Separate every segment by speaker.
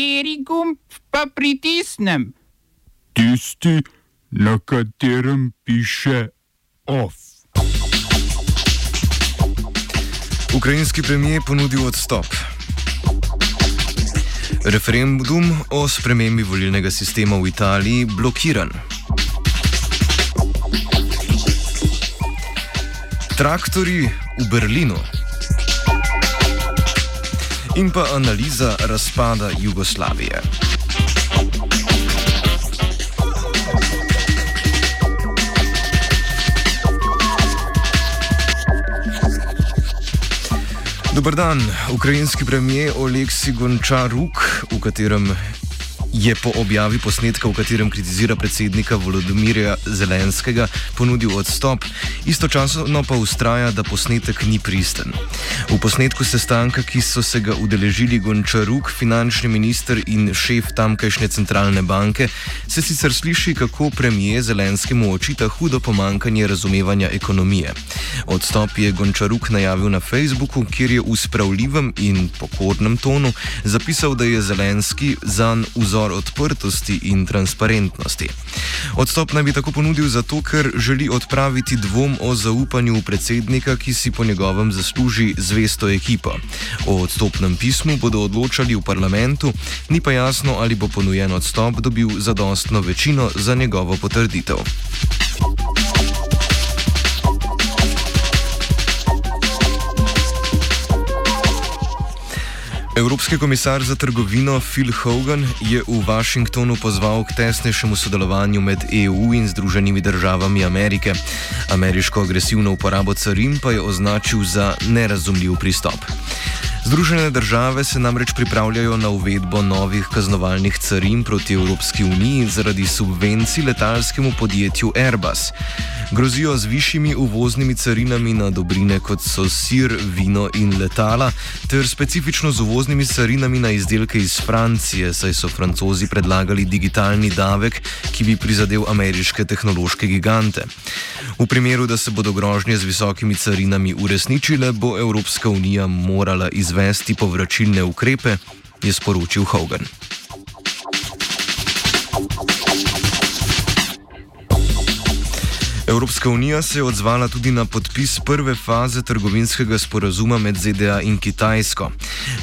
Speaker 1: Kateri gumb pa pritisnem?
Speaker 2: Tisti, na katerem piše OF.
Speaker 3: Ukrajinski premijer ponudil odstop. Referendum o spremembi volilnega sistema v Italiji blokiran. Traktori v Berlinu. In pa analiza razpada Jugoslavije. Dobar dan, ukrajinski premijer Oleksij Gončaruk, v katerem je po objavi posnetka, v katerem kritizira predsednika Volodomirja Zelenskega, ponudil odstop, istočasno pa ustraja, da posnetek ni pristen. V posnetku sestanka, ki so se ga udeležili Gončaruk, finančni minister in šef tamkajšnje centralne banke, se sicer sliši, kako premije Zelenskemu očita hudo pomankanje razumevanja ekonomije. Odstop je Gončaruk najavil na Facebooku, kjer je v spravljivem in pokornem tonu zapisal, da je Zelenski zanj vzor vzor odprtosti in transparentnosti. Odstop naj bi tako ponudil zato, ker želi odpraviti dvom o zaupanju v predsednika, ki si po njegovem zasluži zvesto ekipo. O odstopnem pismu bodo odločali v parlamentu, ni pa jasno, ali bo ponujen odstop dobil zadostno večino za njegovo potrditev. Evropski komisar za trgovino Phil Hogan je v Washingtonu pozval k tesnejšemu sodelovanju med EU in Združenimi državami Amerike. Ameriško agresivno uporabo carin pa je označil za nerazumljiv pristop. Združene države se namreč pripravljajo na uvedbo novih kaznovalnih carin proti Evropski uniji zaradi subvencij letalskemu podjetju Airbus. Grozijo z višjimi uvoznimi carinami na dobrine, kot so sir, vino in letala, ter specifično z uvoznimi carinami na izdelke iz Francije, saj so francozi predlagali digitalni davek, ki bi prizadel ameriške tehnološke gigante. V primeru, da se bodo grožnje z visokimi carinami uresničile, bo Evropska unija morala izvesti povračilne ukrepe, je sporočil Hogan. Evropska unija se je odzvala tudi na podpis prve faze trgovinskega sporazuma med ZDA in Kitajsko.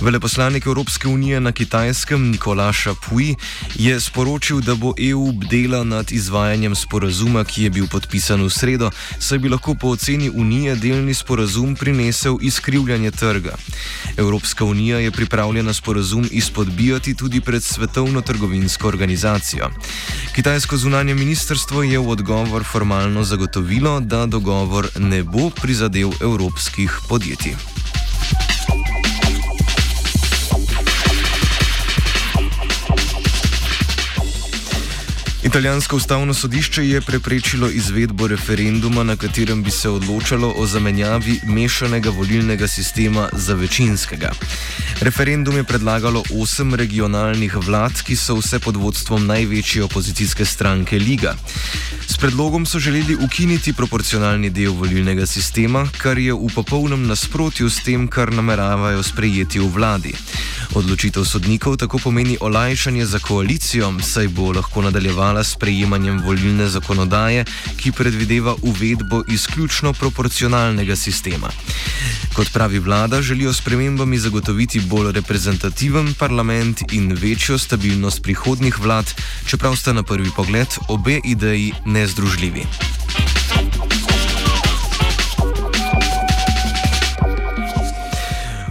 Speaker 3: Veleposlanik Evropske unije na Kitajskem Nikola Šapuji je sporočil, da bo EU bdela nad izvajanjem sporazuma, ki je bil podpisan v sredo, saj bi lahko po oceni unije delni sporazum prinesel izkrivljanje trga. Evropska unija je pripravljena sporazum izpodbijati tudi pred Svetovno trgovinsko organizacijo. Kitajsko zunanje ministrstvo je v odgovor formalno zagotovilo, da dogovor ne bo prizadel evropskih podjetij. Italijansko ustavno sodišče je preprečilo izvedbo referenduma, na katerem bi se odločalo o zamenjavi mešanega volilnega sistema za večinskega. Referendum je predlagalo osem regionalnih vlad, ki so vse pod vodstvom največje opozicijske stranke Liga. Predlogom so želeli ukiniti proporcionalni del volilnega sistema, kar je v popolnem nasprotju s tem, kar nameravajo sprejeti v vladi. Odločitev sodnikov tako pomeni olajšanje za koalicijo, saj bo lahko nadaljevala s prejemanjem volilne zakonodaje, ki predvideva uvedbo izključno proporcionalnega sistema. Kot pravi vlada, želijo s premembami zagotoviti bolj reprezentativen parlament in večjo stabilnost prihodnih vlad, čeprav sta na prvi pogled obe ideji nezdružljivi.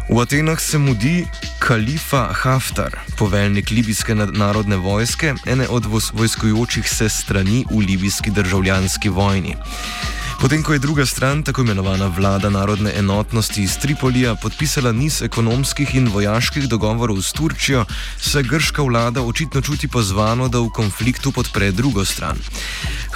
Speaker 3: V Atenah se mudi Khalifa Haftar, poveljnik libijske narodne vojske, ene od vojskojočih se strani v libijski državljanski vojni. Potem, ko je druga stran, tako imenovana vlada narodne enotnosti iz Tripolija, podpisala niz ekonomskih in vojaških dogovorov s Turčijo, se grška vlada očitno čuti pozvano, da v konfliktu podpre drugo stran.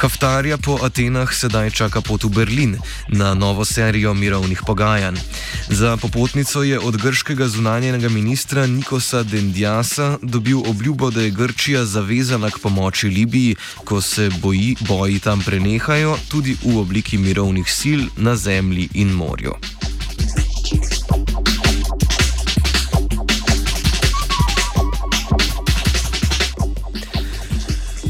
Speaker 3: Haftarja po Atenah sedaj čaka pot v Berlin na novo serijo mirovnih pogajanj. Za popotnico je od grškega zunanjenega ministra Nikosa Dendjasa dobil obljubo, da je Grčija zavezana k pomoči Libiji, ko se boji, boji tam prenehajo, tudi v obliki obliki mirovnih sil na zemlji in morju.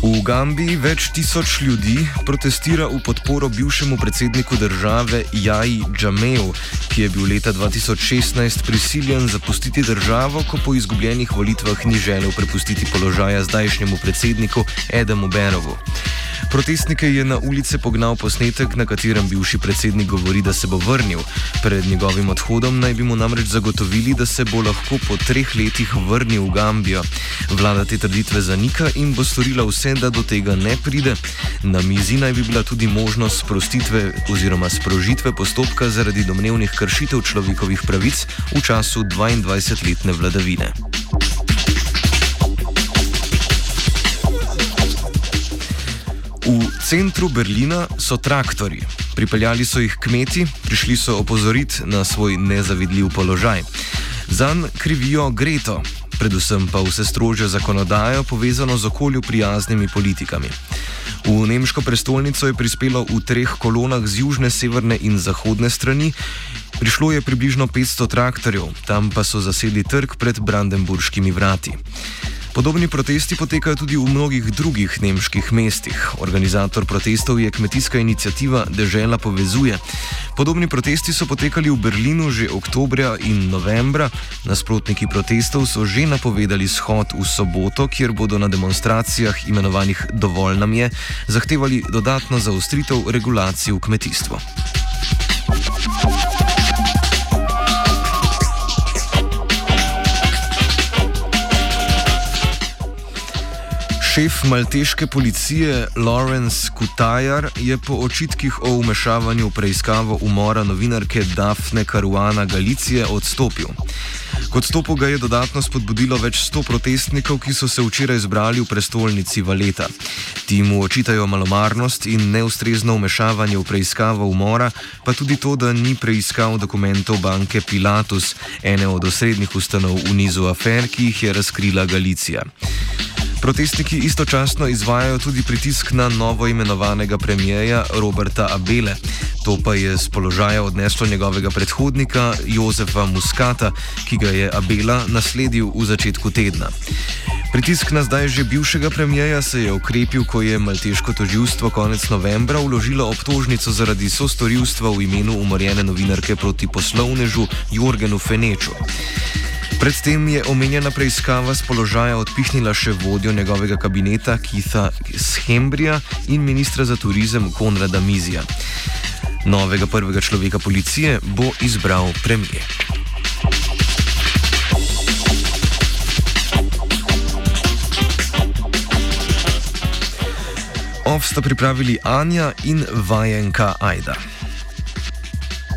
Speaker 3: V Gambiji več tisoč ljudi protestira v podporo bivšemu predsedniku države Jaji Džameju, ki je bil leta 2016 prisiljen zapustiti državo, ko po izgubljenih volitvah ni želel prepustiti položaja zdajšnjemu predsedniku Edamu Berovu. Protestnike je na ulice pognal posnetek, na katerem bivši predsednik govori, da se bo vrnil. Pred njegovim odhodom naj bi mu namreč zagotovili, da se bo lahko po treh letih vrnil v Gambijo. Vlada te trditve zanika in bo storila vse, da do tega ne pride. Na mizi naj bi bila tudi možnost sprostitve oziroma sprožitve postopka zaradi domnevnih kršitev človekovih pravic v času 22-letne vladavine. V centru Berlina so traktori. Pripeljali so jih kmeti, prišli so opozoriti na svoj nezavidljiv položaj. Zan krivijo Greto, predvsem pa vse strožjo zakonodajo povezano z okolju prijaznimi politikami. V nemško prestolnico je prispelo v treh kolonah z južne, severne in zahodne strani. Prišlo je približno 500 traktorjev, tam pa so zasedli trg pred Brandenburškimi vrati. Podobni protesti potekajo tudi v mnogih drugih nemških mestih. Organizator protestov je kmetijska inicijativa Dežela povezuje. Podobni protesti so potekali v Berlinu že oktobra in novembra. Nasprotniki protestov so že napovedali shod v soboto, kjer bodo na demonstracijah imenovanih Dovolj nam je zahtevali dodatno zaostritev regulacij v kmetijstvu. Šef malteške policije Lawrence Kutajar je po očitkih o umešavanju v preiskavo umora novinarke Dafne Caruana Galicije odstopil. K odstopu ga je dodatno spodbudilo več sto protestnikov, ki so se včeraj zbrali v prestolnici Valeta. Ti mu očitajo malomarnost in neustrezno umešavanje v preiskavo umora, pa tudi to, da ni preiskal dokumentov banke Pilatus, ene od osrednjih ustanov v nizu afer, ki jih je razkrila Galicija. Protestniki istočasno izvajajo tudi pritisk na novo imenovanega premijeja Roberta Abele. To pa je z položaja odneslo njegovega predhodnika Jozefa Muskata, ki ga je Abela nasledil v začetku tedna. Pritisk na zdaj že bivšega premijeja se je okrepil, ko je malteško toživstvo konec novembra vložilo obtožnico zaradi sostorilstva v imenu umorjene novinarke proti poslovnežu Jorgenu Feneču. Predtem je omenjena preiskava z položaja odpihnila še vodjo njegovega kabineta Keitha Schembrija in ministra za turizem Konrada Mizija. Novega prvega človeka policije bo izbral premijer. Ovsta pripravili Anja in vajenka Aida.